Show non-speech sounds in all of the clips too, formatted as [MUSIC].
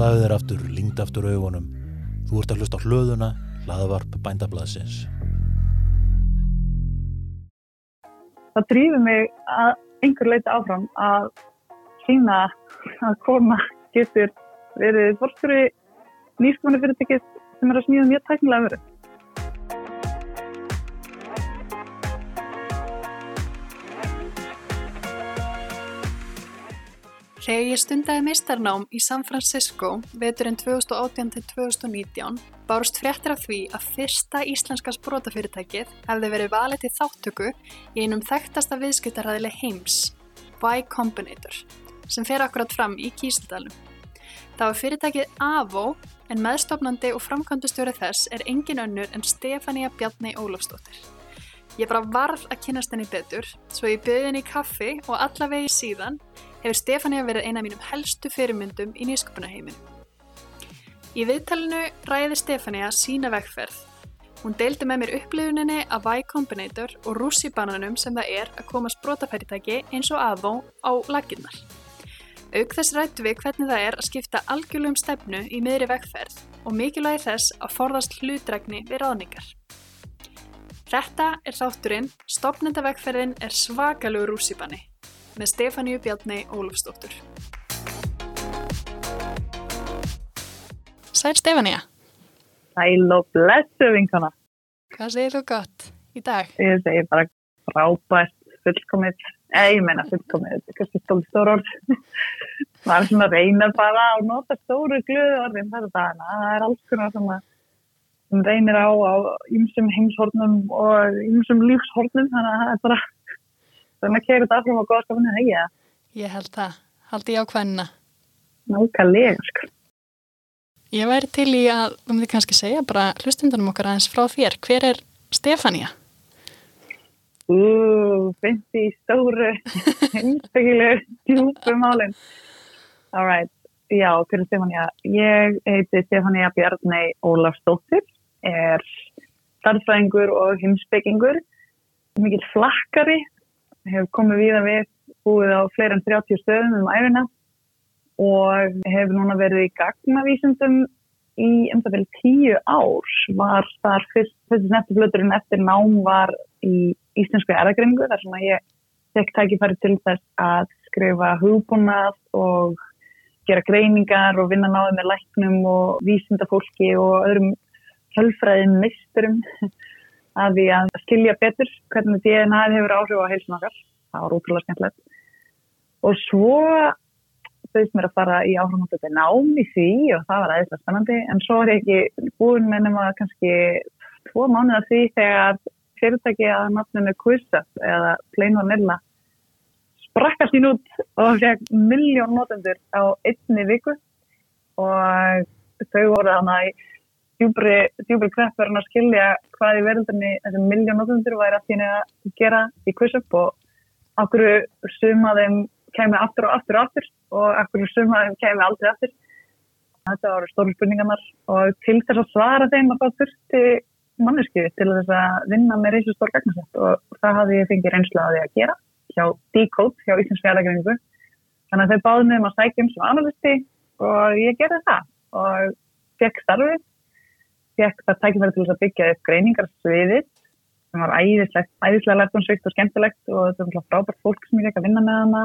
Slaðu þér aftur, lingd aftur augunum. Þú ert að hlusta á hlöðuna, hlaðavarp bændablaðsins. Það drýfur mig að einhver leita áfram að sína að koma getur verið fórsturi nýskoðanir fyrirtækið sem er að smíða mjög tæknilega verið. Þegar ég stundaði meistarnám í San Francisco veturinn 2018-2019 bárust fréttir af því að fyrsta íslenska sprótafyrirtækið hefði verið valið til þáttöku í einum þekktasta viðskiptarhæðileg heims, Y Combinator, sem fer akkurat fram í Kísildalum. Það var fyrirtækið AVO en meðstofnandi og framkvæmdustjóri þess er engin önnur en Stefania Bjarni Ólafsdóttir. Ég bara varð að kynast henni betur, svo ég byrði henni í kaffi og allavegi síðan hefur Stefania verið eina af mínum helstu fyrirmyndum í nýsköpunarheiminu. Í viðtalinu ræði Stefania sína vegferð. Hún deildi með mér upplifuninni af Y Combinator og rússibananum sem það er að koma sprótafæritæki eins og aðvó á laginnar. Auk þess rættu við hvernig það er að skipta algjörlum stefnu í miðri vegferð og mikilvægi þess að forðast hlutregni við ráðningar. Þetta er þátturinn, stopnendavegferðin er svakalugur rússibanni með Stefáníu Bjarni Ólafsdóttur. Sæl Stefánía. Sæl og blessu vinkana. Hvað segir þú gott í dag? Ég segi bara frábært, fullkomið, eða ég meina fullkomið, þetta er kannski stóð stór orð. [LAUGHS] Það er svona að reyna bara að nota stóru glöðu orðin þetta dagina. Það er alls konar sem að reynir á á ymsum heimshornum og ymsum lífshornum, þannig að það er bara þannig að kegja þetta áfram á góðskapinu hegja. Ég held það. Haldi ég á hvenna. Nákvæmlega, sko. Ég væri til í að, um því kannski segja bara hlustundunum okkar aðeins frá þér. Hver er Stefania? Ú, finnst í stóru, [LAUGHS] einstakilegu, djúpu málinn. All right. Já, er Stefania? Ég heiti Stefania Bjarni Ólafsdóttir, er starfsfæðingur og heimsbyggingur, mikil flakkari, hef komið víða við, búið á fleira en 30 stöðum um æfina og hef núna verið í gagnavísundum í um það vel tíu ár. Var þar fyrst, fyrst nefnfluturinn eftir nám var í íslensku eragringu þar sem að ég tek tækifæri til þess að skrifa hugbúnað og gera greiningar og vinna náðu með læknum og vísindafólki og öðrum hjálfræðin misturum að því að skilja betur hvernig DNA hefur áhrif á heilsun okkar. Það var útrúlega skemmtilegt. Og svo bauðist mér að fara í áhrifnáttu nám í því og það var aðeinslega spennandi en svo er ég ekki búin með nema kannski tvo mánuða því þegar fyrirtæki að nafninu Quizet eða Plain Vanilla sprakkast ín út og fekk miljón notendur á einni viku og þau voru þannig djúbri, djúbri kreppur að skilja hvað í verðundinni þessum miljón notendur væri að þínu að gera í Quizet og okkur sumaðum kemur aftur og aftur og aftur og ekkur sumaðum kemur aldrei aftur. Þetta voru stóru spurningarnar og til þess að svara þeim að það þurfti manneskiði til þess að vinna með reysastór gagnasett og það hafði ég fengið reynslu að gera hjá Decode, hjá Íslands fjárlækningu. Þannig að þau báði mig um að sækja um sem analisti og ég gerði það og fekk starfið, fekk það tækifæri til að byggja upp greiningarsviðið sem var æðislegt, æðislega lærtumsvikt og skemmtilegt og þetta var frábært fólk sem ég fekk að vinna með hana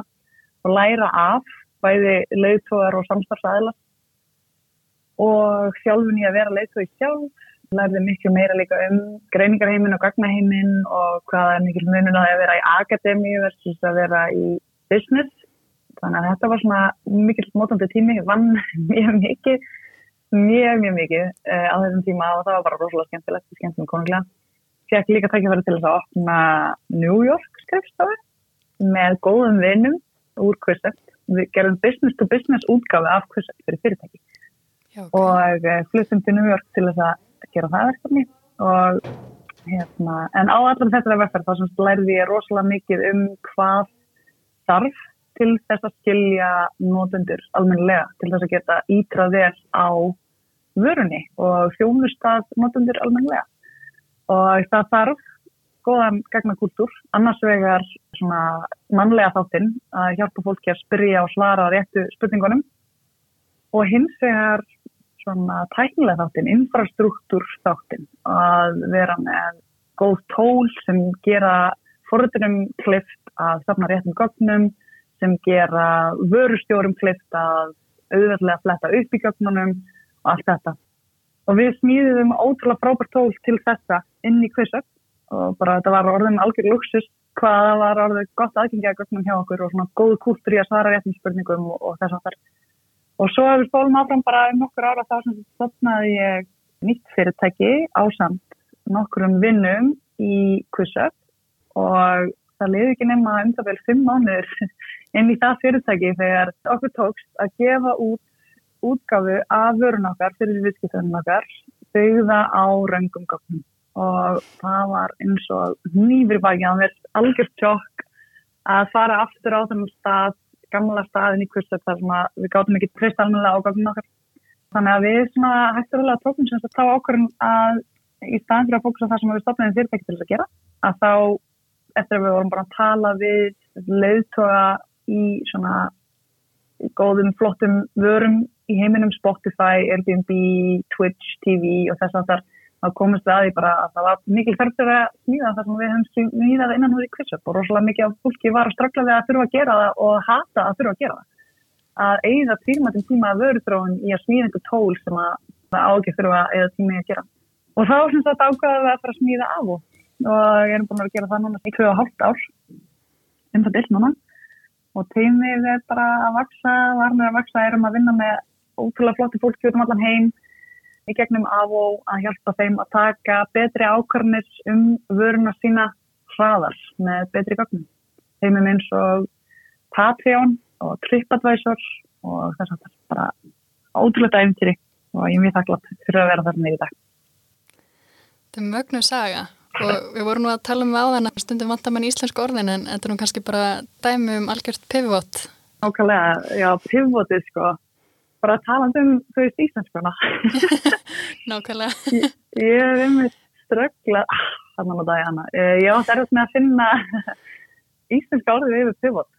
og læra af bæði leiðtóðar og samstarfsæðla og sjálfun ég að vera leiðtóði sjálf lærði miklu meira líka um greiningarheimin og gagnaheimin og hvaða er mikil munun að vera í akademi versus að vera í business. Þannig að þetta var svona mikil mótandi tími, vann [LAUGHS] mjög mikið mjög mjög mikið uh, á þessum tíma og það var bara rosalega skemmtilegt skemmtilegt konunglega fekk líka tækifæri til þess að opna New York skrifstofu með góðum vinnum úr Quizet. Við gerum business to business útgafi af Quizet fyrir fyrirtæki Já, okay. og uh, fluttum til New York til þess að gera það verkefni og hérna, en á allar þetta verkefni þá sem lærði ég rosalega mikið um hvað þarf til þess að skilja nótundur almennilega, til þess að geta ítrað þér á vörunni og þjónustað nótundur almennilega. Og það þarf góðan gegnakultúr, annars vegar svona mannlega þáttinn að hjálpa fólki að spyrja og svara réttu spurningunum. Og hins vegar svona tæknilega þáttin, infrastruktúr þáttin að vera með góð tól sem gera forðunum klift að stafna réttum gögnum, sem gera vörustjórum klift að auðvitað fletta upp í gögnunum allt þetta. Og við smíðum ótrúlega frábært tól til þessa inn í QuizUp og bara þetta var orðin algjör luxus hvað það var orðið gott aðgengja gögnum hjá okkur og svona góð kúltur í að svara réttum spurningum og, og þess að það. Og svo ef við spólum áfram bara um nokkur ára þá sem stopnaði ég nýtt fyrirtæki ásamt nokkurum vinnum í QuizUp og það liði ekki nema um það vel fimm mánuður [LAUGHS] inn í það fyrirtæki þegar okkur tókst að gefa út útgafu af vörun okkar fyrir viðskiptunum okkar byggða á röngum gögnum. Og það var eins og nýfri baki að mér algjört tjokk að fara aftur á þennum stað gamla staðin í kursu þar sem við gáttum ekki treyst almennilega á gögnum okkar. Þannig að við svona hætturulega tókum sem þá ákvörðum að í staðin fyrir að fókusa það sem við stopnaðum fyrirtæki til þess að gera að þá eftir að við vorum bara að tala við leiðtoga í svona góðum flottum vörum í heiminum Spotify, Airbnb, Twitch, TV og þess að þar komist við að því bara að það var mikil þörftur að smíða þar sem við höfum smíðað innan húði kvitsöp og rosalega mikið af fólki var að strafla við að þurfa að gera það og hata að þurfa að gera það. Að eigða tímatum tíma að vöruþróun í að smíða einhver tól sem að það ágif þurfa tíma í að gera. Og þá sem þetta ákvaða við að fara að smíða af og, og ég er búin að gera það núna í hverju og hálft ár um það bill núna og teimið er bara að vaksa, varnir að vaksa, erum að vinna með ótrúlega flotti fólki út um allan heim í gegnum af og að hjálpa þeim að taka betri ákvarðnis um vöruna sína hraðar með betri gögnum. Þeim er eins og Patreon og TripAdvisor og þess að það er bara ótrúlega æfintýri og ég er mjög þakklátt fyrir að vera þarna í dag. Þetta er mögnu saga og við vorum nú að tala um áðan að stundum vantar mann í íslensku orðin en þetta er nú kannski bara dæmi um algjört pivot. Nákvæmlega, já, pivotið sko bara talað um þau íslenskuna. [LAUGHS] Nákvæmlega. Ég, er einmitt ströggla þannig að dagina ég átt erfitt með að finna [LAUGHS] íslenska orðið yfir pivot.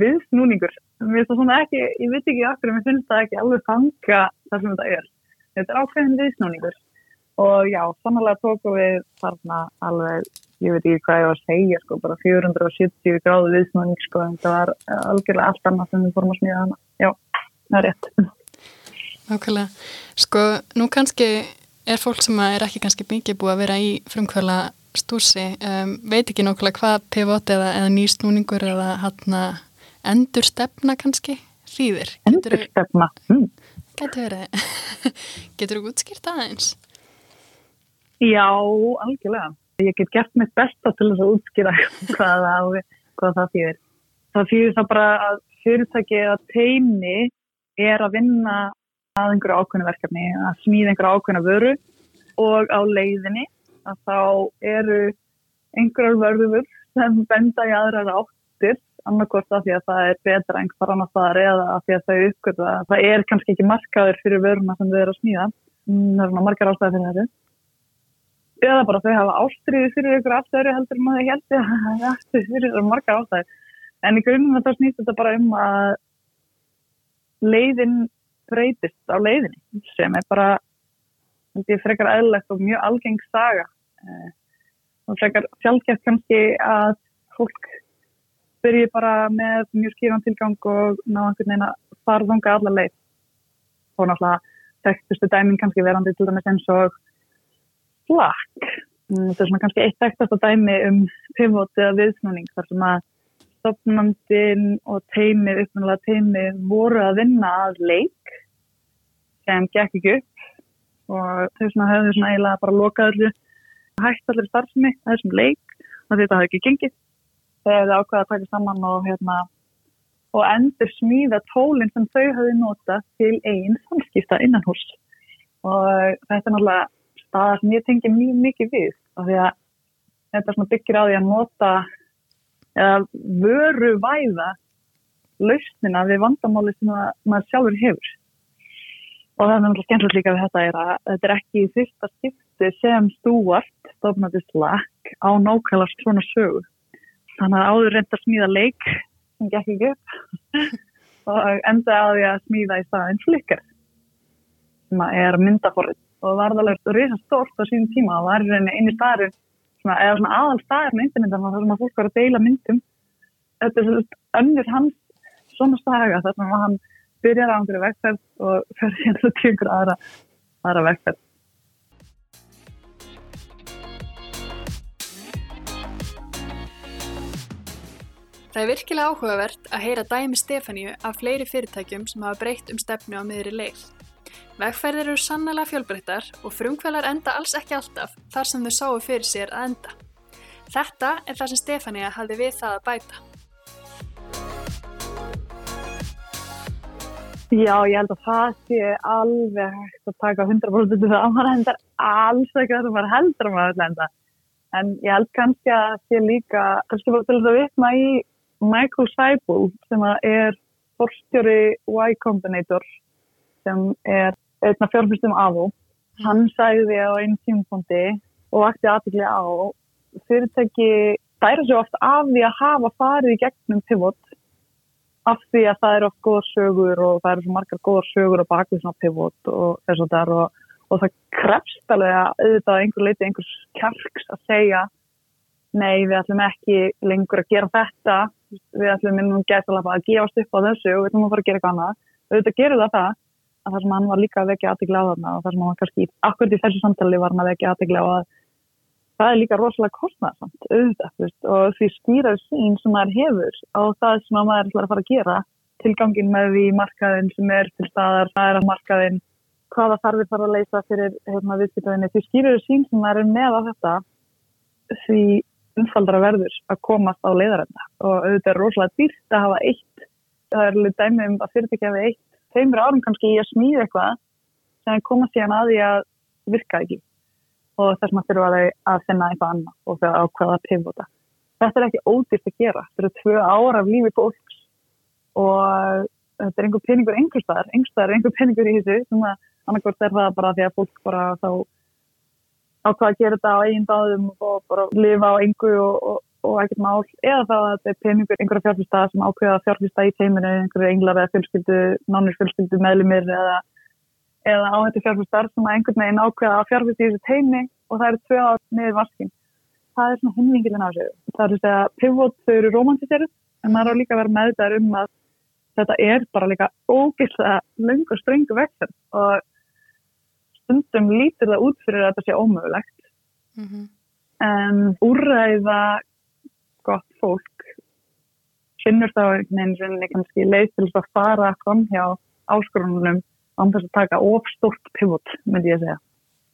Viðsnúningur. Er það svona ekki, ég veit ekki okkur mér finnst það ekki alveg fanga það sem þetta er. Þetta er ákveðin viðsnúningur. Og já, sannlega tókum við þarna alveg ég veit ekki hvað ég var að segja sko, bara 470 gráðu viðsnúning sko, en það var algjörlega allt annað sem við fórum að smíða hana. Já, það er rétt Nákvæmlega. Sko, nú kannski er fólk sem er ekki kannski mikið búið að vera í frumkvöla stúsi, um, veit ekki nákvæmlega hvað pivot eða, eða nýstnúningur eða hann endur stefna kannski þýðir. Endur stefna? Mm. Getur verið. [LAUGHS] Getur þú útskýrt aðeins? Já, algjörlega. Ég get gert mitt besta til þess að útskýra [LAUGHS] hvað það, hvað það þýðir. Það þýðir það bara að fyrirtæki eða teimi er að vinna að einhverju ákveðinu verkefni, að smíða einhverju ákveðinu vöru og á leiðinni að þá eru einhverjar vörður sem benda í aðrar áttir annarkort af því að það er betra einhver annar staðar eða af því að þau uppgötu að það er kannski ekki markaður fyrir vöruna sem þau eru að smíða. Það er svona margar ástæði fyrir þessu. Eða bara þau hafa ástriði fyrir ykkur allt öru heldur maður heldur að það er margar ástæði. En í grunnum þá snýst þetta bara um að leiðin breytist á leiðinni sem er bara þetta er frekar eðlilegt og mjög algeng saga. Eh, og frekar sjálfgeft kannski að fólk byrji bara með mjög skýran tilgang og ná einhvern veginn að fara þunga alla leið. Og náttúrulega þekktustu dæmin kannski verandi til dæmis eins og flak mm, þetta er svona kannski eitt þekktast dæmi um pivot eða viðsnúning þar sem að stopnandin og teimið, uppnáðulega teimið voru að vinna að leik sem gekk ekki upp og þau svona höfðu svona eiginlega bara lokað allir hægt allir starfsmi að þessum leik og þetta hafði ekki gengið. Þau ákvaði að taka saman og hérna og endur smíða tólinn sem þau hafði nota til einn samskipta innan hús og þetta er náttúrulega staðar sem ég tengi mjög mikið við af því að þetta byggir á því að nota eða vöru væða lausnina við vandamáli sem maður sjálfur hefur. Og það er náttúrulega skemmtilegt líka við þetta er að þetta er ekki í fyrsta skipti sem stúart stofnandi slag á nákvæmlega svona sögu. Þannig að áður reynda að smíða leik sem gekk ekki upp [LAUGHS] og endaði á því að smíða í staðin flikkar sem að er myndaforrið og var það alveg reysa stort á sínum tíma og var í rauninni einu staður svona, eða svona aðal staður með internetan þar sem að fólk var að deila myndum þetta er svona önnur hans svona staga þar sem að hann byrjar á einhverju vegferð og fyrir hérna til einhverju aðra, aðra vegferð Það er virkilega áhugavert að heyra dæmi Stefaníu af fleiri fyrirtækjum sem hafa breytt um stefnu á miðri leið. Vegferðir eru sannlega fjölbreyttar og frumkvælar enda alls ekki alltaf þar sem þau sáu fyrir sér að enda. Þetta er það sem Stefaníu hafði við það að bæta. Já, ég held að það sé alveg hægt að taka 100% það að maður hendar alls ekki það sem maður heldur að maður enda. En ég held kannski að það sé líka, kannski bara til þess að vitna í Michael Seibel sem er forstjóri Y Combinator sem er einna fjárfyrstum aðó. Hann sæði á einn tímpundi og vakti aðbyggli á fyrirtæki dæra svo oft af því að hafa farið í gegnum pivot af því að það eru oft góða sögur og það eru svo margar góða sögur á bakvið svona pivot og þess að það er og, og það krefst alveg að auðvitað einhver leiti einhvers kjarks að segja nei við ætlum ekki lengur að gera þetta. Við ætlum minnum gætilega að gefast upp á þessu og við ætlum að fara að gera eitthvað annað. Auðvitað gerur það það að það sem hann var líka að vekja aðtegla á þarna og það sem hann var kannski akkurat í þessu samtali var hann að vekja aðtegla á að það er líka rosalega kostnæðsamt auðvitað og því stýrar sín sem maður hefur á það sem maður ætlar að fara að gera tilgangin með því markaðin sem er til staðar, það er að markaðin hvaða þarfir þarf að leysa fyrir hérna, viðskiptaðinni, því stýrar sín sem maður er með á þetta því umfaldra verður að komast á leiðarenda. Og auðvitað er rosalega dýrt að hafa eitt það er alveg dæmi um að fyrirtækja við eitt þeimur árum kannski í að smíða eitthvað sem komast síðan að því að virka ekki. Og þess að þurfa að, finna eitthvað annað og það ákveða að pivota. Þetta er ekki ódýrt að gera. Þetta eru tvö ára af lífi fólks og þetta er einhver peningur einhverstaðar, einhverstaðar er einhver peningur í þessu. Sem að annarkvært er það bara því að fólk bara þá ákvaða að gera þetta á eigin dáðum og bara lifa á engu og, og, og ekkert mál eða þá að þetta er peningur einhverja fjárfyrsta sem ákveða að fjárfyrsta í teiminu einhverju englar eða fjölskyldu, nánir fjölskyldu meðlumir eða, eða áhættu fjárfyrstar sem að einhvern veginn ákveða að fjárfyrsta í þessu teimi og það eru tvö ár niður vaskin. Það er svona hinvingilin á sig. Það er þess að pivot þau eru romantiserið en maður á líka að vera meðdæður um að þetta er bara líka ógillega lung og strengu vektur og stundum lítur það út fyrir að þetta sé ómögulegt mm -hmm. en úrræða gott fólk finnur þá einhvern veginn kannski leið til að fara fram hjá áskorunum án þess að taka ofstort pivot, myndi ég að segja.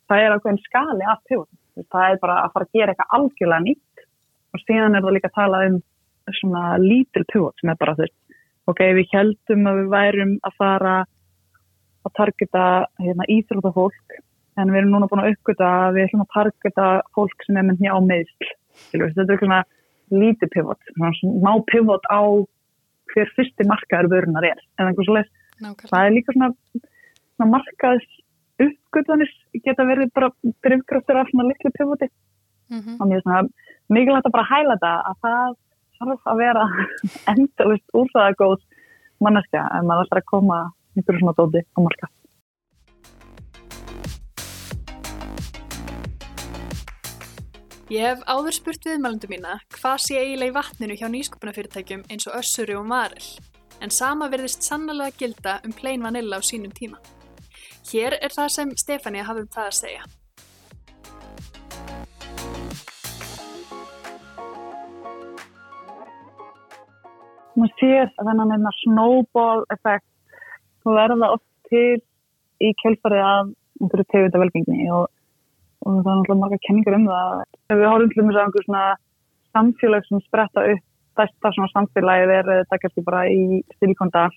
Það er ákveðin skali af pivot það er bara að fara að gera eitthvað algjörlega nýtt og síðan er það líka að tala um svona lítil pivot sem er bara þess ok, við heldum að við værum að fara að targeta hérna, íþrótafólk en við erum núna búin að uppgöta að við ætlum að targeta fólk sem er með njá meðsl þetta er svona lítið pivot má pivot á hver fyrsti markaður vörunar er en það er líka svona, svona markaðs uppgötanir geta verið bara drivkraftur af svona litlu pivoti mm -hmm. er svona mikilvægt að bara hæla þetta að það þarf að vera [LAUGHS] endalist úr það að góð manneskja en maður þarf að koma einhverju svona dóti á marka. Ég hef áður spurt viðmælundu mína hvað sé eiginlega í vatninu hjá nýsköpunafyrirtækjum eins og Össuri og Marel, en sama verðist sannlega gilda um plain vanilla á sínum tíma. Hér er það sem Stefania hafði um það að segja. Hún sér þennan snowball effekt verða oft til í kjölfarið af einhverju tegunda velgengni og, og það er náttúrulega marga kenningar um það. Við horfum til og með einhver svona samfélag sem spretta upp það svona samfélagið er þetta kannski bara í Silikondal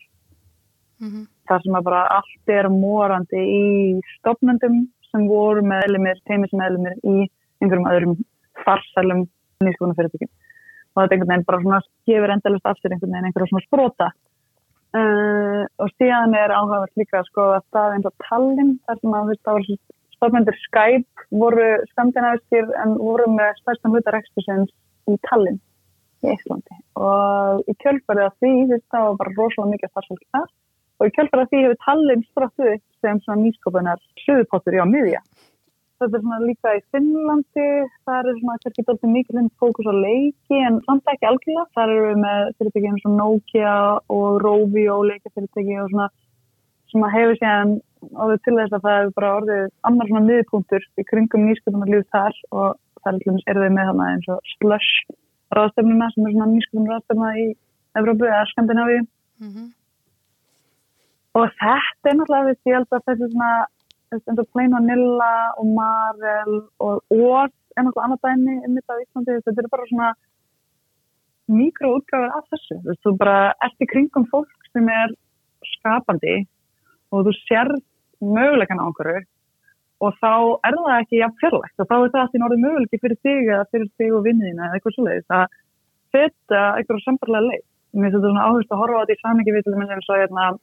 mm -hmm. þar sem að bara allt er morandi í stopnendum sem voru með elimir, teimismeðlumir í einhverjum öðrum farsælum nýskonafyrirtökjum og þetta einhvern veginn bara svona gefur endalust af sér einhvern veginn einhverjum svona sprota Uh, og síðan er áhugavert líka að skoða stað eins og Tallinn þar sem að það var stofnendur Skype voru skandinaviskir en voru með stærstan hlutar ekskursins í Tallinn í Íslandi og í kjölfarið af því það var bara rosalega mikið starfsfólk þar og í kjölfarið af því hefur Tallinn upp sem svona nýskopunar söðupottur í á miðja. Þetta er svona líka í Finnlandi, það er svona kannski doldið mikilvægt fókus á leiki en samt ekki algjörlega. Það eru við með fyrirtæki eins og Nokia og Rovi og leikafyrirtæki og svona sem að hefur síðan orðið til þess að það hefur bara orðið annar svona miðpunktur í kringum nýsköpunar líf þar og það er við með þarna eins og Slush ráðstöfnuna sem er svona nýsköpunar ráðstöfna í Evrópu eða Skandinavíu. Mm -hmm. Og þetta er náttúrulega því ég held að þetta er svona eins og Plain Vanilla og Marel og Oz er náttúrulega annað dæmi um þetta á Íslandi. Þetta er bara svona mikroútgáður af þessu. Þú bara ert í kringum fólk sem er skapandi og þú sér mögulegan á einhverju og þá er það ekki jafn fjarlægt. Og þá er það að því náttúrulega möguleiki fyrir þig eða fyrir þig og vinniðina eða eitthvað svolítið að þetta eitthvað sambarlega leið. Mér finnst þetta svona áherslu að horfa á þetta í samingi við til að minna eins og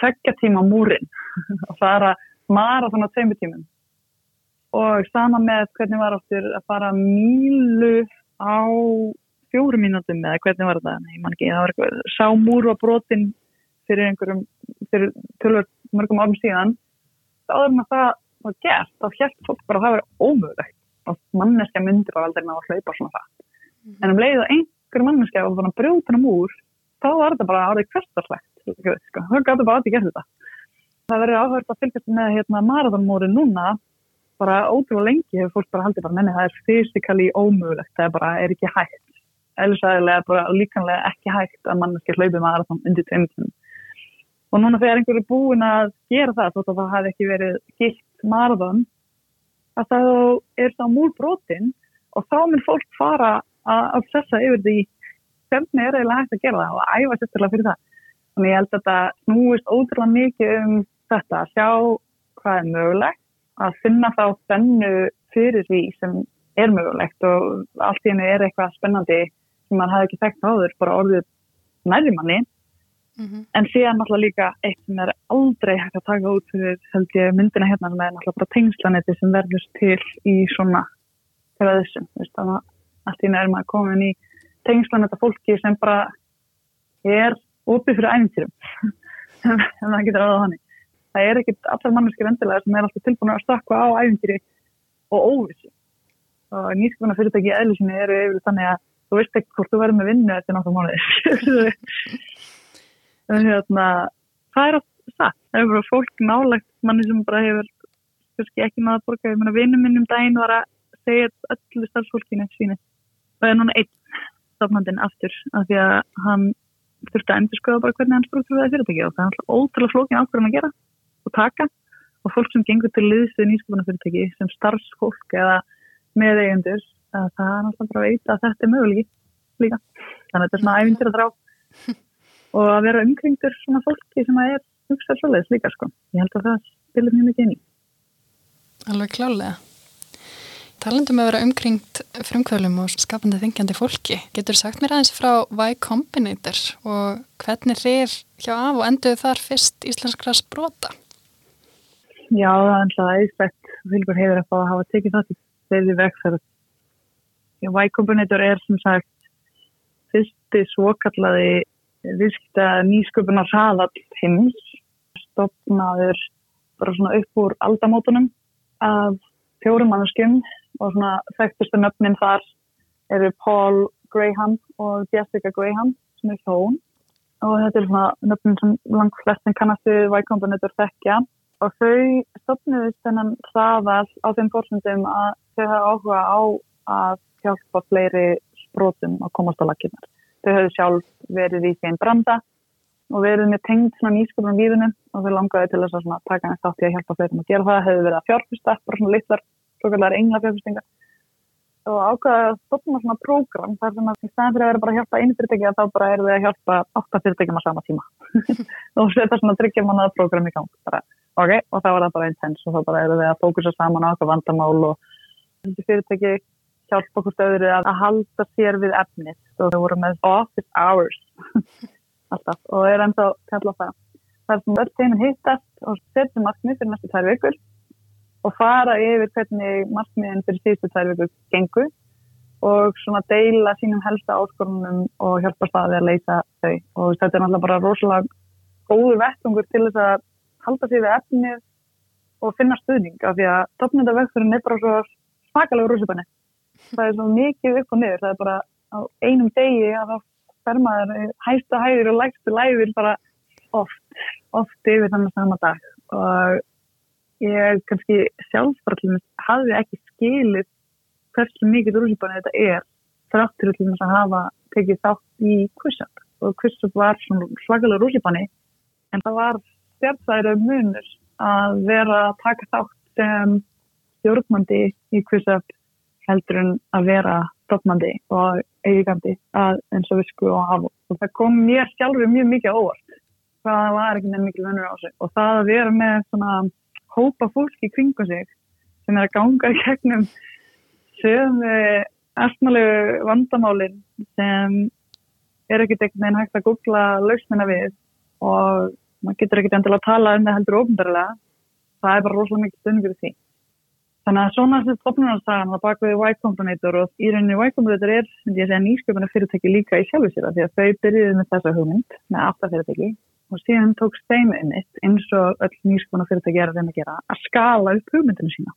tveggja tíma múrin og [LAUGHS] fara marathon á tveimu tímum. Og sama með hvernig var áttur að fara mílu á fjóru mínútum eða hvernig var þetta, ég man ekki, það var eitthvað sá múru á brotin fyrir einhverjum, fyrir tölvöld mörgum árum síðan, er maður það var gert, þá helt fólk bara að það verið ómögulegt. Og manneskja myndir bara aldrei ná að hlaupa svona það mm -hmm. en um leið að einhver manneskja var bara brjóðan um úr, þá var þetta bara árið hverstarslegt sko. það gæti bara að þetta gera þetta. Það verður áhverð að fylgjast með hérna, marathonmóri núna. Bara ótrúlega lengi hefur fólk bara haldið bara menni það er fysikali ómögulegt það er bara er ekki hægt. Eðlisæðilega bara líkanlega ekki hægt að manneski hlaupi marathon undir tveimtum og núna þegar einhverju búin að gera það þótt að það hafi ekki verið gilt marathon að það er þá múl brotin og þá mun fólk fara að obsessa yfir því hvernig er eiginlega hægt að gera það og æfa sérstaklega fyrir það Þannig ég held að þetta snúist ótrúlega mikið um þetta að sjá hvað er mögulegt, að finna þá spennu fyrir því sem er mögulegt og allt í henni er eitthvað spennandi sem mann hafi ekki þekkt áður, bara orðið nærjumanni. Mm -hmm. En síðan náttúrulega líka eitt sem er aldrei hægt að taka út fyrir held ég myndina hérna sem er náttúrulega bara tengslanetti sem verður til í svona þessum. Þannig að allt í henni er maður komin í tengslanetta fólki sem bara er opið fyrir æfintýrum [LAUGHS] en það getur aðað þannig það er ekkert allar manneskir endilega sem er alltaf tilbúin að stakka á æfintýri og óvissi og nýskapuna fyrirtæki í eðlusinni eru yfir þannig að þú veist ekki hvort þú verður með vinnu eftir náttúrulega mánuðis [LAUGHS] hérna, það er alltaf það það er bara fólk nálagt manni sem bara hefur ekki náða að borga. Ég meina vinnum minnum daginn var að segja öllu starfsfólkinu síni og það er núna einn stafnandinn aftur af því að hann þurfti að endur skoða bara hvernig hann struktúrðaði fyrirtæki og það er alltaf ótrúlega flókin ákveðum að gera og taka. Og fólk sem gengur til liðs við nýskapuna fyrirtæki sem starfsfólk eða meðeigendur það er alltaf bara að veita að þetta er möguleiki líka. Þannig að þetta er svona ævindir að drá [LAUGHS] og að vera umkringdur svona fólki sem að er hugsað svolítið líka sko ég held að það spilir mjög mikið inn í Alveg klálega Talandum að vera umkringt frumkvölum og skapandi þingjandi fólki, getur sagt mér aðeins frá Y Combinator og hvernig reyr hjá af og endur þar fyrst íslenskra sprota? Já, það er alltaf aðeinsvægt vilgur hefur að fá að hafa tekið það til þeirri vegferð. Y Combinator er sem sagt fyrsti svokallaði viðskipta nýsköpunar hraðall heims, stopnaður bara svona upp úr aldamótunum af fjórum mannskjum og svona þekktustu nöfnin þar eru Paul Graham og Jessica Graham sem er hjón. Og þetta er svona nöfnin sem langt flestin kannastu vækombanettur þekkja. Og þau stopniðist þennan hraðal á þeim fórsendum að þau hafa áhuga á að hjálpa fleiri sprótum að komast á lakinnar. Þau hefðu sjálf verið í einn branda og verið með tengd svona nýsköpunum víðunum og þau langaði til þess að taka næst átt í að hjálpa fleirum að gera það, hefðu verið að fjárfesta, bara svona litlar svokallar englafjárfestingar og ákvaða að stopna svona prógram þar sem að í staðan fyrir að vera bara að hjálpa einu fyrirtæki að þá bara eru við að hjálpa átta fyrirtækjum á sama tíma. [LAUGHS] Og setja svona tryggja mannaða prógram í gang. Bara, ok, og þá var það bara intens og þá bara eru við að fókusa saman á okkur vandamál og fyrirtæki hjálpa okkur stöður að halda sér við efnið. Og þau voru með office hours. [LAUGHS] Alltaf. Og er ennþá kalla það það er sem öll teginn hittast og setjum markmið fyrir næstu tær vikur og fara yfir hvernig markmiðin fyrir síðustu tvær vikur gengur og svona deila sínum helsta áskorunum og hjálpa staði að leysa þau. Og þetta er náttúrulega bara rosalega góður vettungur til þess að halda sig við efnið og finna stuðning af því að topmyndavegturinn er bara svo svakalega rúsipanni. Það er svo mikið upp og niður, það er bara á einum degi að það fer maður hægstu hæðir og lægstu læðir bara oft, oft yfir þannig sama dag. Og ég kannski sjálfspartlum hafði ekki skilið hversu mikið rúsipanni þetta er þráttur til að hafa tekið þátt í Quizzup og Quizzup var svakalega rúsipanni en það var stjárnstæðir munur að vera að taka þátt sem stjórnmandi í Quizzup heldur en að vera stofnandi og eigandi eins og visku og hafa. Og það kom mér sjálfur mjög mikið óvart. Það var ekki nefn mikið vennur á sig og það að vera með svona hópa fólki kringu sig sem er að ganga í gegnum sögum erfnalegu vandamálin sem er ekkert einhvern veginn hægt að googla lausnina við og maður getur ekkert endilega að tala um það heldur ofnbarlega það er bara rosalega mikið stund fyrir því Þannig að svona þessi stopnarnarsagan var bak við Y Combinator og í rauninni Y Combinator er, myndi ég segja, nýsköpuna fyrirtæki líka í sjálfu sér því að þau byrjuði með þessa hugmynd með aftafyrirtæki og síðan tókst þeim einmitt eins og öll nýsköpuna fyrirtæki er að reyna að gera að skala upp hugmyndinu sína.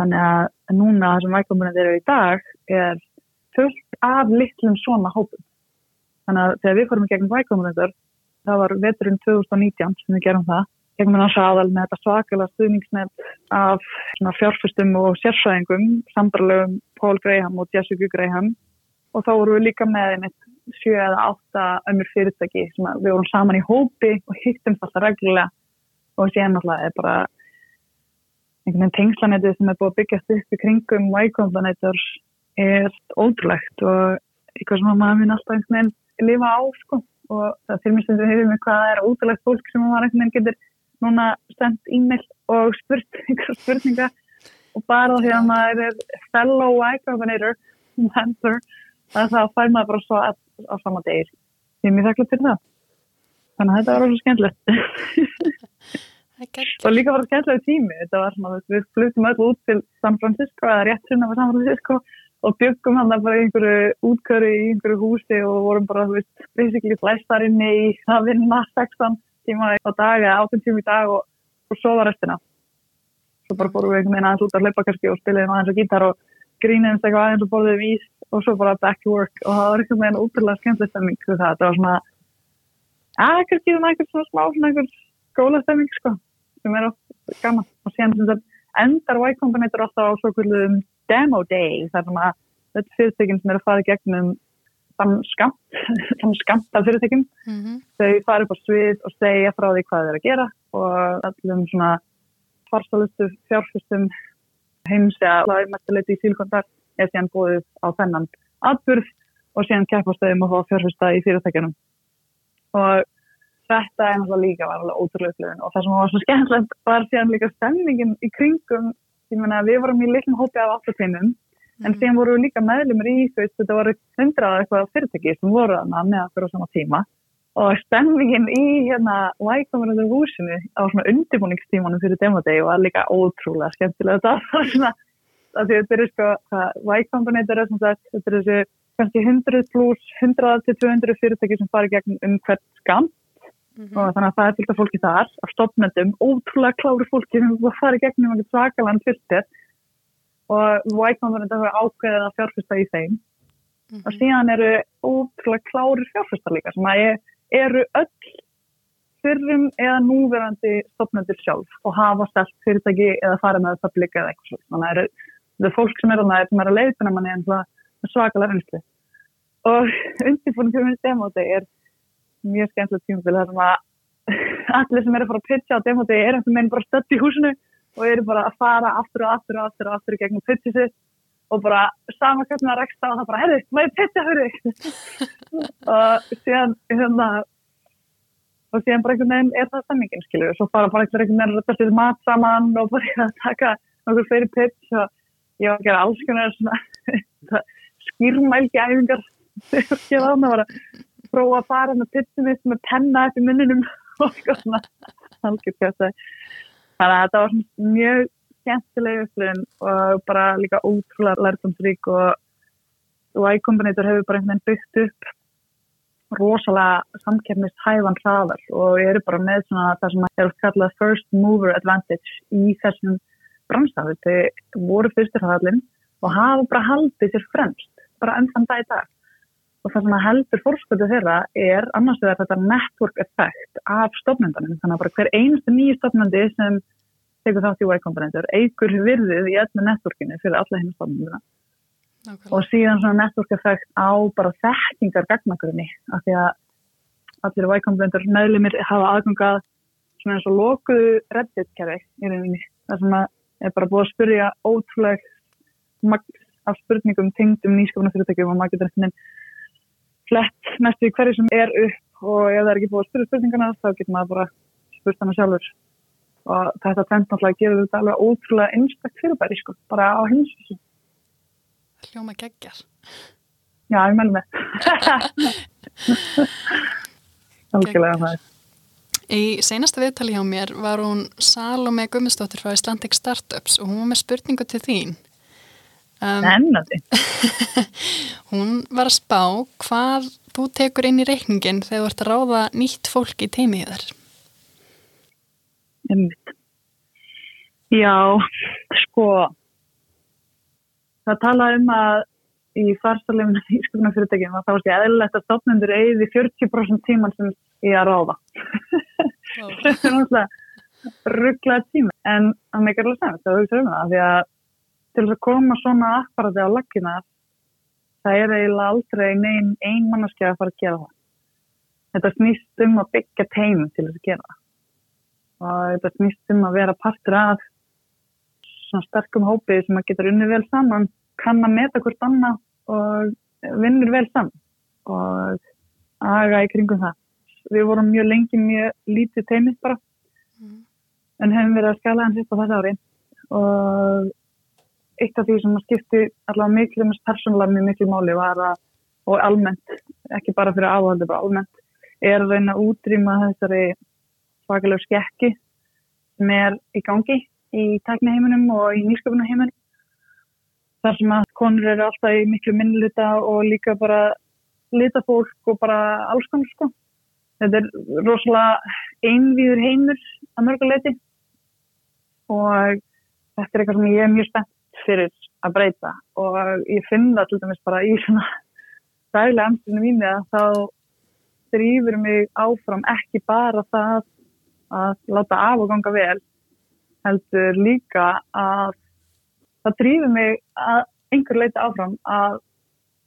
Þannig að núna það sem Y Combinator eru í dag er fullt af litlum svona hópum. Þannig að þegar við fórum í gegnum Y Combinator, það var veturinn 2019 sem við gerum það gegnum náttúrulega aðal með þetta svakalega stuðningsnett af fjárfustum og sérfræðingum, sambarlegum Paul Graham og Jessica Graham. Og þá vorum við líka með einmitt sjö eða átta ömur fyrirtæki sem við vorum saman í hópi og hittum þetta reglulega. Og síðan náttúrulega er bara einhvern veginn tengslanetið sem er búið að byggjast upp í kringum Y-Combinator er ótrúlegt og eitthvað sem maður minn alltaf einhvern veginn lifa á sko. Og það fyrir mig sem við hefum með hvað er ótrúlegt fólk sem maður einhvern veginn getur núna sendt e-mail og spurt einhverja spurninga og bara því að maður er fellow Y-Combinator member að það fær maður bara svo á, á sama degir. Ég er mjög þakklátt fyrir það. Þannig að þetta var alveg skemmtilegt. og líka var það skemmtilega tími. Þetta var svona, við flutum öll út til San Francisco eða rétt sinna á San Francisco og byggum hann bara í einhverju útkörri í einhverju húsi og vorum bara, þú veist, basically flestar inni í það vinna 16 tíma á dag eða 8 tíma í dag og, og sofa restina. Svo bara fórum við einhvern veginn aðeins út að hlaupa kannski og spiliðum aðeins á gítar og gríniðum eitthvað aðeins og borðiðum ís og svo bara back to work. Og það var einhvern veginn útrúlega skemmtileg stemming það, það var svona að kannski einhvern svona smá svona einhvern skóla stemming sko sem er oft gaman. Og síðan sem þetta endar Y Combinator alltaf á svo kvöldum demo day þar sem að þetta fyrirtökinn sem er að fara gegnum þann skamt, [LAUGHS] þann skamt af fyrirtækjum. Mm -hmm. Þau fara upp á svið og segja frá því hvað þeir að gera og allum svona farsalustu fjárfustum heims eða lagmættileiti í sílkondar er síðan búið á þennan atbyrð og síðan keppastöðum að fá fjárfusta í fyrirtækjunum. Og þetta er náttúrulega líka var alveg ótrúlega upplifin og það sem var svo skemmtilegt var síðan líka stemningin í kringum, ég menna við vorum í litlum hópi af afturfinnum En síðan voru líka meðlumir í að þetta voru hundrað eitthvað fyrirtæki sem voru þarna með okkur á sama tíma. Og stemmingin í hérna Y-Combinator húsinu á svona undirbúningstímanum fyrir demodegi var líka ótrúlega skemmtilega þetta var svona að þetta er sko Y-Combinator er svona þetta er þessu kannski 100 pluss 100-200 fyrirtæki sem fari gegn um hvert skam mm -hmm. og þannig að það er fylgta fólki þar á stopnendum, ótrúlega klári fólki sem fari gegn um eitthvað svakaland fyrstir og Y-Combinator hefur ákveðið að fjárfesta í þeim mm -hmm. og síðan eru ótrúlega klárir fjárfesta líka sem að eru öll fyrrum eða núverandi stopnendur sjálf og hafa stelt fyrirtæki eða fara með það publika eða eitthvað. Þannig að það er fólk sem er að, er að leiðbuna manni en svakalega reynsli. Og [LAUGHS] undirbúin fyrir minni demóti er mjög skemmtilegt tímafél þar sem að [LAUGHS] allir sem er að fara að pitcha á demóti er eftir meðin bara stödd í húsinu og eru bara að fara aftur og aftur og aftur og aftur gegnum pitchi sitt og bara sama hvernig það reksta og það bara, herri, maður pitcha fyrir [LAUGHS] og síðan hérna og síðan bara einhvern veginn er það stemmingin, skilju og svo fara bara einhvern veginn að rætta sér mat saman og bara [LAUGHS] að taka nokkur fyrir pitch og ég var að gera alls konar svona [LAUGHS] skýrmælgi æfingar. Þegar ég var að prófa að fara með pitchið mitt með penna eftir munninum og svona. Algjör Þannig að þetta var mjög skemmtileg upplifin og bara líka ótrúlega lærdomsrík og Y Combinator hefur bara einhvern veginn byggt upp rosalega samkefnist hæfan hraðar og eru bara með svona það sem er kallað first mover advantage í þessum bransaður. Þau voru fyrstur hraðalinn og hafa bara haldið sér fremst bara enn þann dag í dag. Og það sem heldur fórskötu þeirra er annars vegar þetta network effect af stofnendunum. Þannig að bara hver einstu nýju stofnendi sem tekur þátt í Y-komponentur eigur virðið í öllu networkinu fyrir alla henni stofnenduna. Nákvæmlega. Og síðan svona network effect á bara þekkingar gagnagrunni af því að allir Y-komponentur meðlumir hafa aðgangað svona eins og lokuðu reddit-kerfi í rauninni. Það sem að er bara búið að spyrja ótrúleg magn af spurningum tengdum nýskapunarfyrirtækjum og maður getur eftir flett næstu í hverju sem er upp og ef það er ekki búið að spyrja spurningana þá getur maður bara spurt hana sjálfur og þetta trend náttúrulega gefur þetta alveg ótrúlega einstakt fyrirbæri sko, bara á heimsvísu. Hljóma geggjar. Já, ég menn með. [LAUGHS] Algjörlega það er. Í seinasta viðtali hjá mér var hún Salome Gummistóttir frá Icelandic Startups og hún var með spurningu til þín. Um, Ennandi. [LAUGHS] hún var að spá hvað þú tekur inn í reikningin þegar þú ert að ráða nýtt fólk í teimið þar. Einmitt. Já, sko, það talaði um að í farsalefinu [LAUGHS] í skupuna fyrirtækjum að það var sér eðlilegt að stofnendur eigði 40% tíman sem ég að ráða. [LAUGHS] Þetta er náttúrulega rugglaði tíma en það meikar alveg sem það hugsa um það því að til þess að koma svona apparati á laggina það er eiginlega aldrei neinn ein mannaski að fara að gera það. Þetta snýst um að byggja teimum til þess að gera það og þetta snýst um að vera partur af svona sterkum hópið sem að getur unni vel saman, kann að meta hvort annað og vinnur vel saman og aga í kringum það. Við vorum mjög lengi mjög lítið teimið bara Mm. en hefum verið að skala hans upp á þessu ári og eitt af því sem skipti allavega miklu mest persónulega mjög miklu máli var að og almennt, ekki bara fyrir áhaldi bara almennt, er að reyna að útrýma þessari svakalegu skekki sem er í gangi í tækniheiminum og í nýsköpunaheiminum þar sem að konur eru alltaf í miklu minnluta og líka bara lita fólk og bara alls konar sko. Þetta er rosalega einvíður heimur að mörguleiti og þetta er eitthvað sem ég er mjög spennt fyrir að breyta. Og ég finn það til dæmis bara í svona daglega amstinu mínu að þá drýfur mig áfram ekki bara það að láta af og ganga vel heldur líka að það drýfur mig að einhver leita áfram að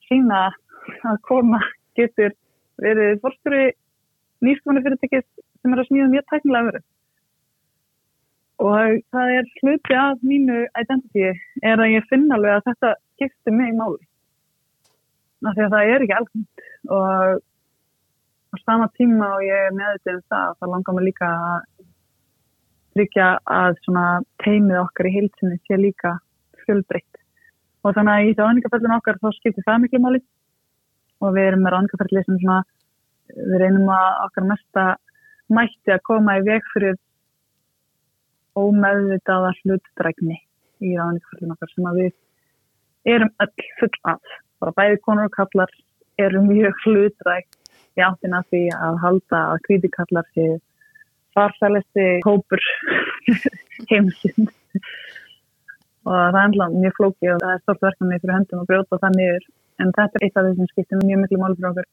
sína að kona getur verið fórsturi nýskumani fyrirtækis sem er að smíða mjög tæknilega verið og það er hluti af mínu identity er að ég finna alveg að þetta skiptir mig máli. Af því að það er ekki alveg og á sama tíma og ég er meðvitið um það þá langar mér líka að tryggja að svona teimið okkar í heilsinni sé líka fjölbreytt. Og þannig að í ráðningaferðinu okkar þá skiptir það miklu máli. Og við erum með ráðningaferðli sem svona við reynum að okkar mesta mætti að koma í veg fyrir ómeðvitaða hlutdrækni í ráðningaferðinu okkar sem að við erum öll full af. Bara bæði konur og kallar eru mjög hlutdrækt í áttina því að halda að kvítikallar sé farsælisti hópur [LAUGHS] heimsinn og það er ennlega mjög flóki og það er stort verkefni fyrir höndum að brjóta það niður. En þetta er eitt af því sem skiptir mjög miklu okkur.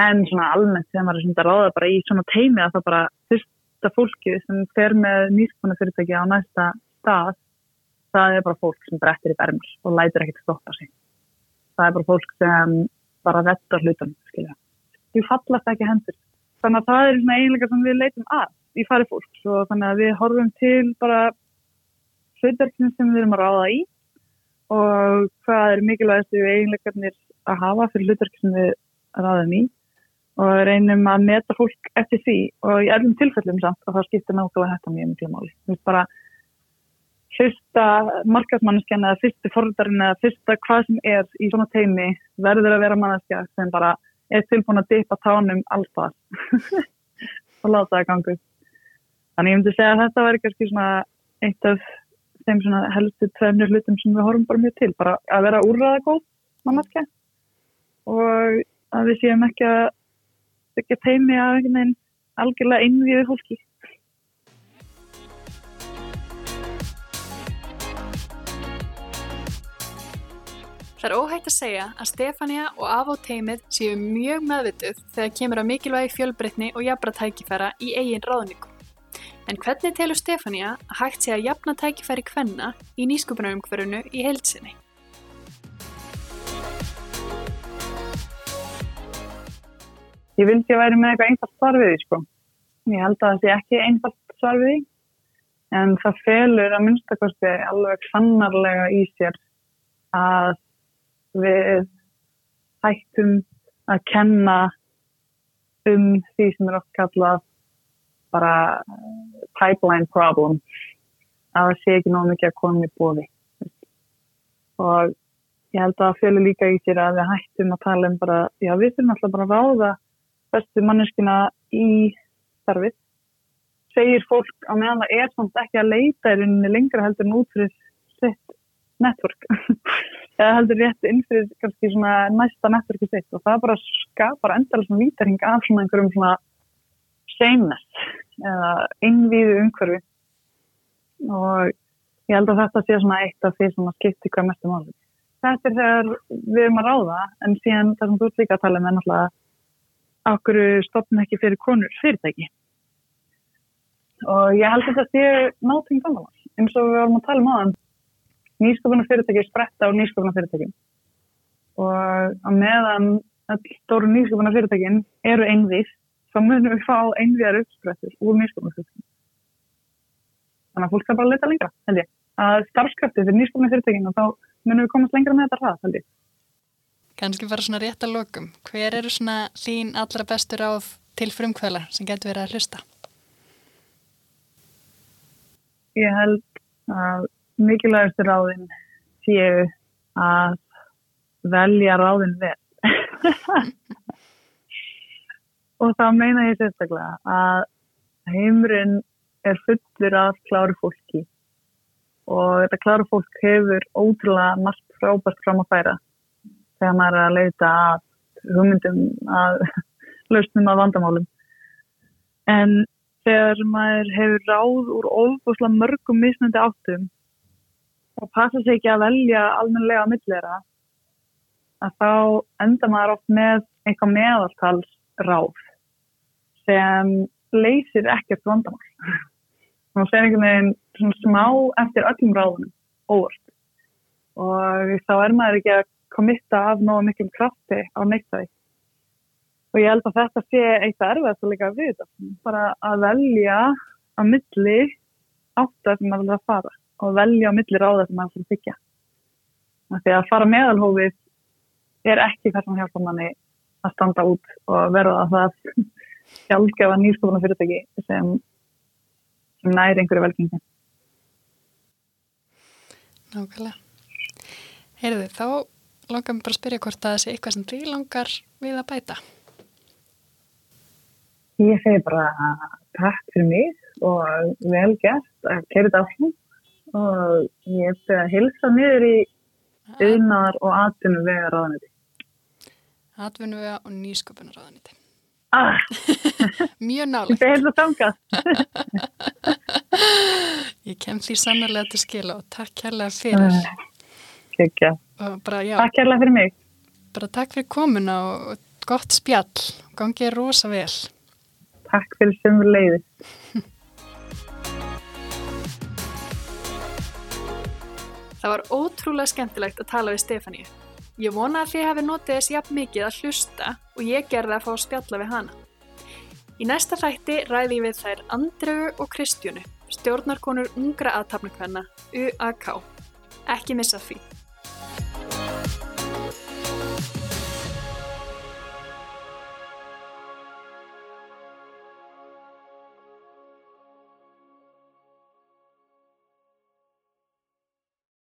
En svona almennt er svona að ráða bara í svona teimi að það bara fyrsta fólki sem fer með nýskona fyrirtæki á næsta stað það er bara fólk sem brettir í bermur og lætur ekkert stoppa sig. Það er bara fólk sem bara vettar hlutum skilja. Því fallast ekki hendur. Þannig að það er svona eiginlega sem við leitum að í fari fólks. Og þannig að við horfum til bara hlutverknum sem við erum að ráða í og hvað er mikilvægast við eiginleikarnir að hafa fyrir hlutverk sem við ráðum í og reynum að meta fólk eftir því og í öllum tilfellum samt og það skiptir náttúrulega þetta mjög miklu máli. Þú veist bara fyrsta markasmanneskjan eða fyrsti forðarinn eða fyrsta hvað sem er í svona teimi verður að vera manneskja sem bara er tilbúin að dippa tánum alltaf [LAUGHS] og láta það gangu. Þannig ég myndi segja að þetta væri kannski svona eitt af þeim svona helstu tvefnir hlutum sem við horfum bara mjög til, bara að vera úrraða góð manneskja og að við séum ekki að byggja teimi af einhvern veginn algjörlega innvíðu fólki. Það er óhægt að segja að Stefania og Avó teimið séu mjög meðvituð þegar kemur að mikilvægi fjölbreytni og jafnra tækifæra í eigin ráðningu. En hvernig telur Stefania að hægt sé að jafna tækifæri hvenna í nýskupunarumhverfunu í heilsinni? Ég vildi að væri með eitthvað einfalt svar við því sko. Ég held að það sé ekki einfalt svar við því en það felur að minnstakosti alveg sannarlega í sér að við hættum að kenna um því sem er oft kallað bara pipeline problem að það sé ekki náðu mikið að koma í bóði og ég held að það fjölu líka í sér að við hættum að tala um bara, já við þurfum alltaf bara að ráða bestu manneskina í starfið. Segir fólk á meðan það er samt ekki að leita í rauninni lengra heldur en út fyrir sitt network. [LAUGHS] Eða heldur rétt inn fyrir kannski svona næsta networki sitt. Og það bara skapar endala svona vítarhing af svona einhverjum svona sameness eða innvíðu umhverfi. Og ég held að þetta sé svona eitt af því sem að skipti hvað mestum álið. Þetta er þegar við erum að ráða en síðan það sem þú líka að tala um er náttúrulega okkur stopnum ekki fyrir konur fyrirtæki? Og ég held að þetta sé náttúrulega samanlagt eins og við varum að tala um aðan nýsköpunar fyrirtæki spretta á nýsköpunar fyrirtækin og að meðan stóru nýsköpunar fyrirtækin eru einvið þá munum við fá einviðar uppsprettur úr nýsköpunar fyrirtækin þannig að fólk skal bara leta lengra held ég. Að starfskrafti fyrir nýsköpunar fyrirtækin og þá munum við komast lengra með þetta ræð held ég Kanski bara svona rétt að lokum hver eru svona þín allra bestur áð til frumkvæla sem getur verið að hlusta? Ég held að mikilvægastu ráðin séu að velja ráðin vel. [LAUGHS] og þá meina ég sérstaklega að heimurinn er fullur af kláru fólki og þetta kláru fólk hefur ótrúlega margt frábært fram að færa þegar maður er að leita að hugmyndum að [LAUGHS] lausnum að vandamálum. En þegar maður hefur ráð úr ofbúslega mörgum misnandi áttum og passa sig ekki að velja almenlega að millera að þá enda maður oft með eitthvað meðaltals ráð sem leysir ekkert vandamál. Að það er einhvern veginn svona smá eftir öllum ráðunum, óvart. Og þá er maður ekki að komitta af náðu miklum krafti á neittæði. Og ég held að þetta sé eitt erfiðast að líka við þetta. Bara að velja að milli áttar sem maður vil að fara og velja á milli ráða sem maður vil byggja. Því að fara meðalhófið er ekki það sem hjálpa manni að standa út og verða að það [LAUGHS] hjálpgefa nýskofuna fyrirtæki sem, sem næri einhverju velgengi. Nákvæmlega. Heyrðu, þá langar mér bara að spyrja hvort að það sé eitthvað sem því langar við að bæta. Ég segi bara takk fyrir mig og vel gert að kæra þetta áfram og ég er að hilsa niður í auðnar og atvinnu vega ráðaniti. Atvinnu vega og nýsköpunar ráðaniti. Ah, [LAUGHS] Mjög nálega. þetta er hefðið þangað. [LAUGHS] Ég kem því sannarlega til skila og takk kærlega fyrir. Kekja. Bara, já, Takk kærlega fyrir mig. bara takk fyrir komuna og gott spjall. Gangið rosa vel. Takk fyrir sömur leiði. [LAUGHS] Það var ótrúlega skemmtilegt að tala við Stefáníu. Ég vona að þið hafi notið þess jafn mikið að hlusta og ég gerði að fá að spjalla við hana. Í næsta þætti ræði ég við þær Andreu og Kristjónu, stjórnarkonur ungra aðtapnakvenna, UAK. Ekki missa því.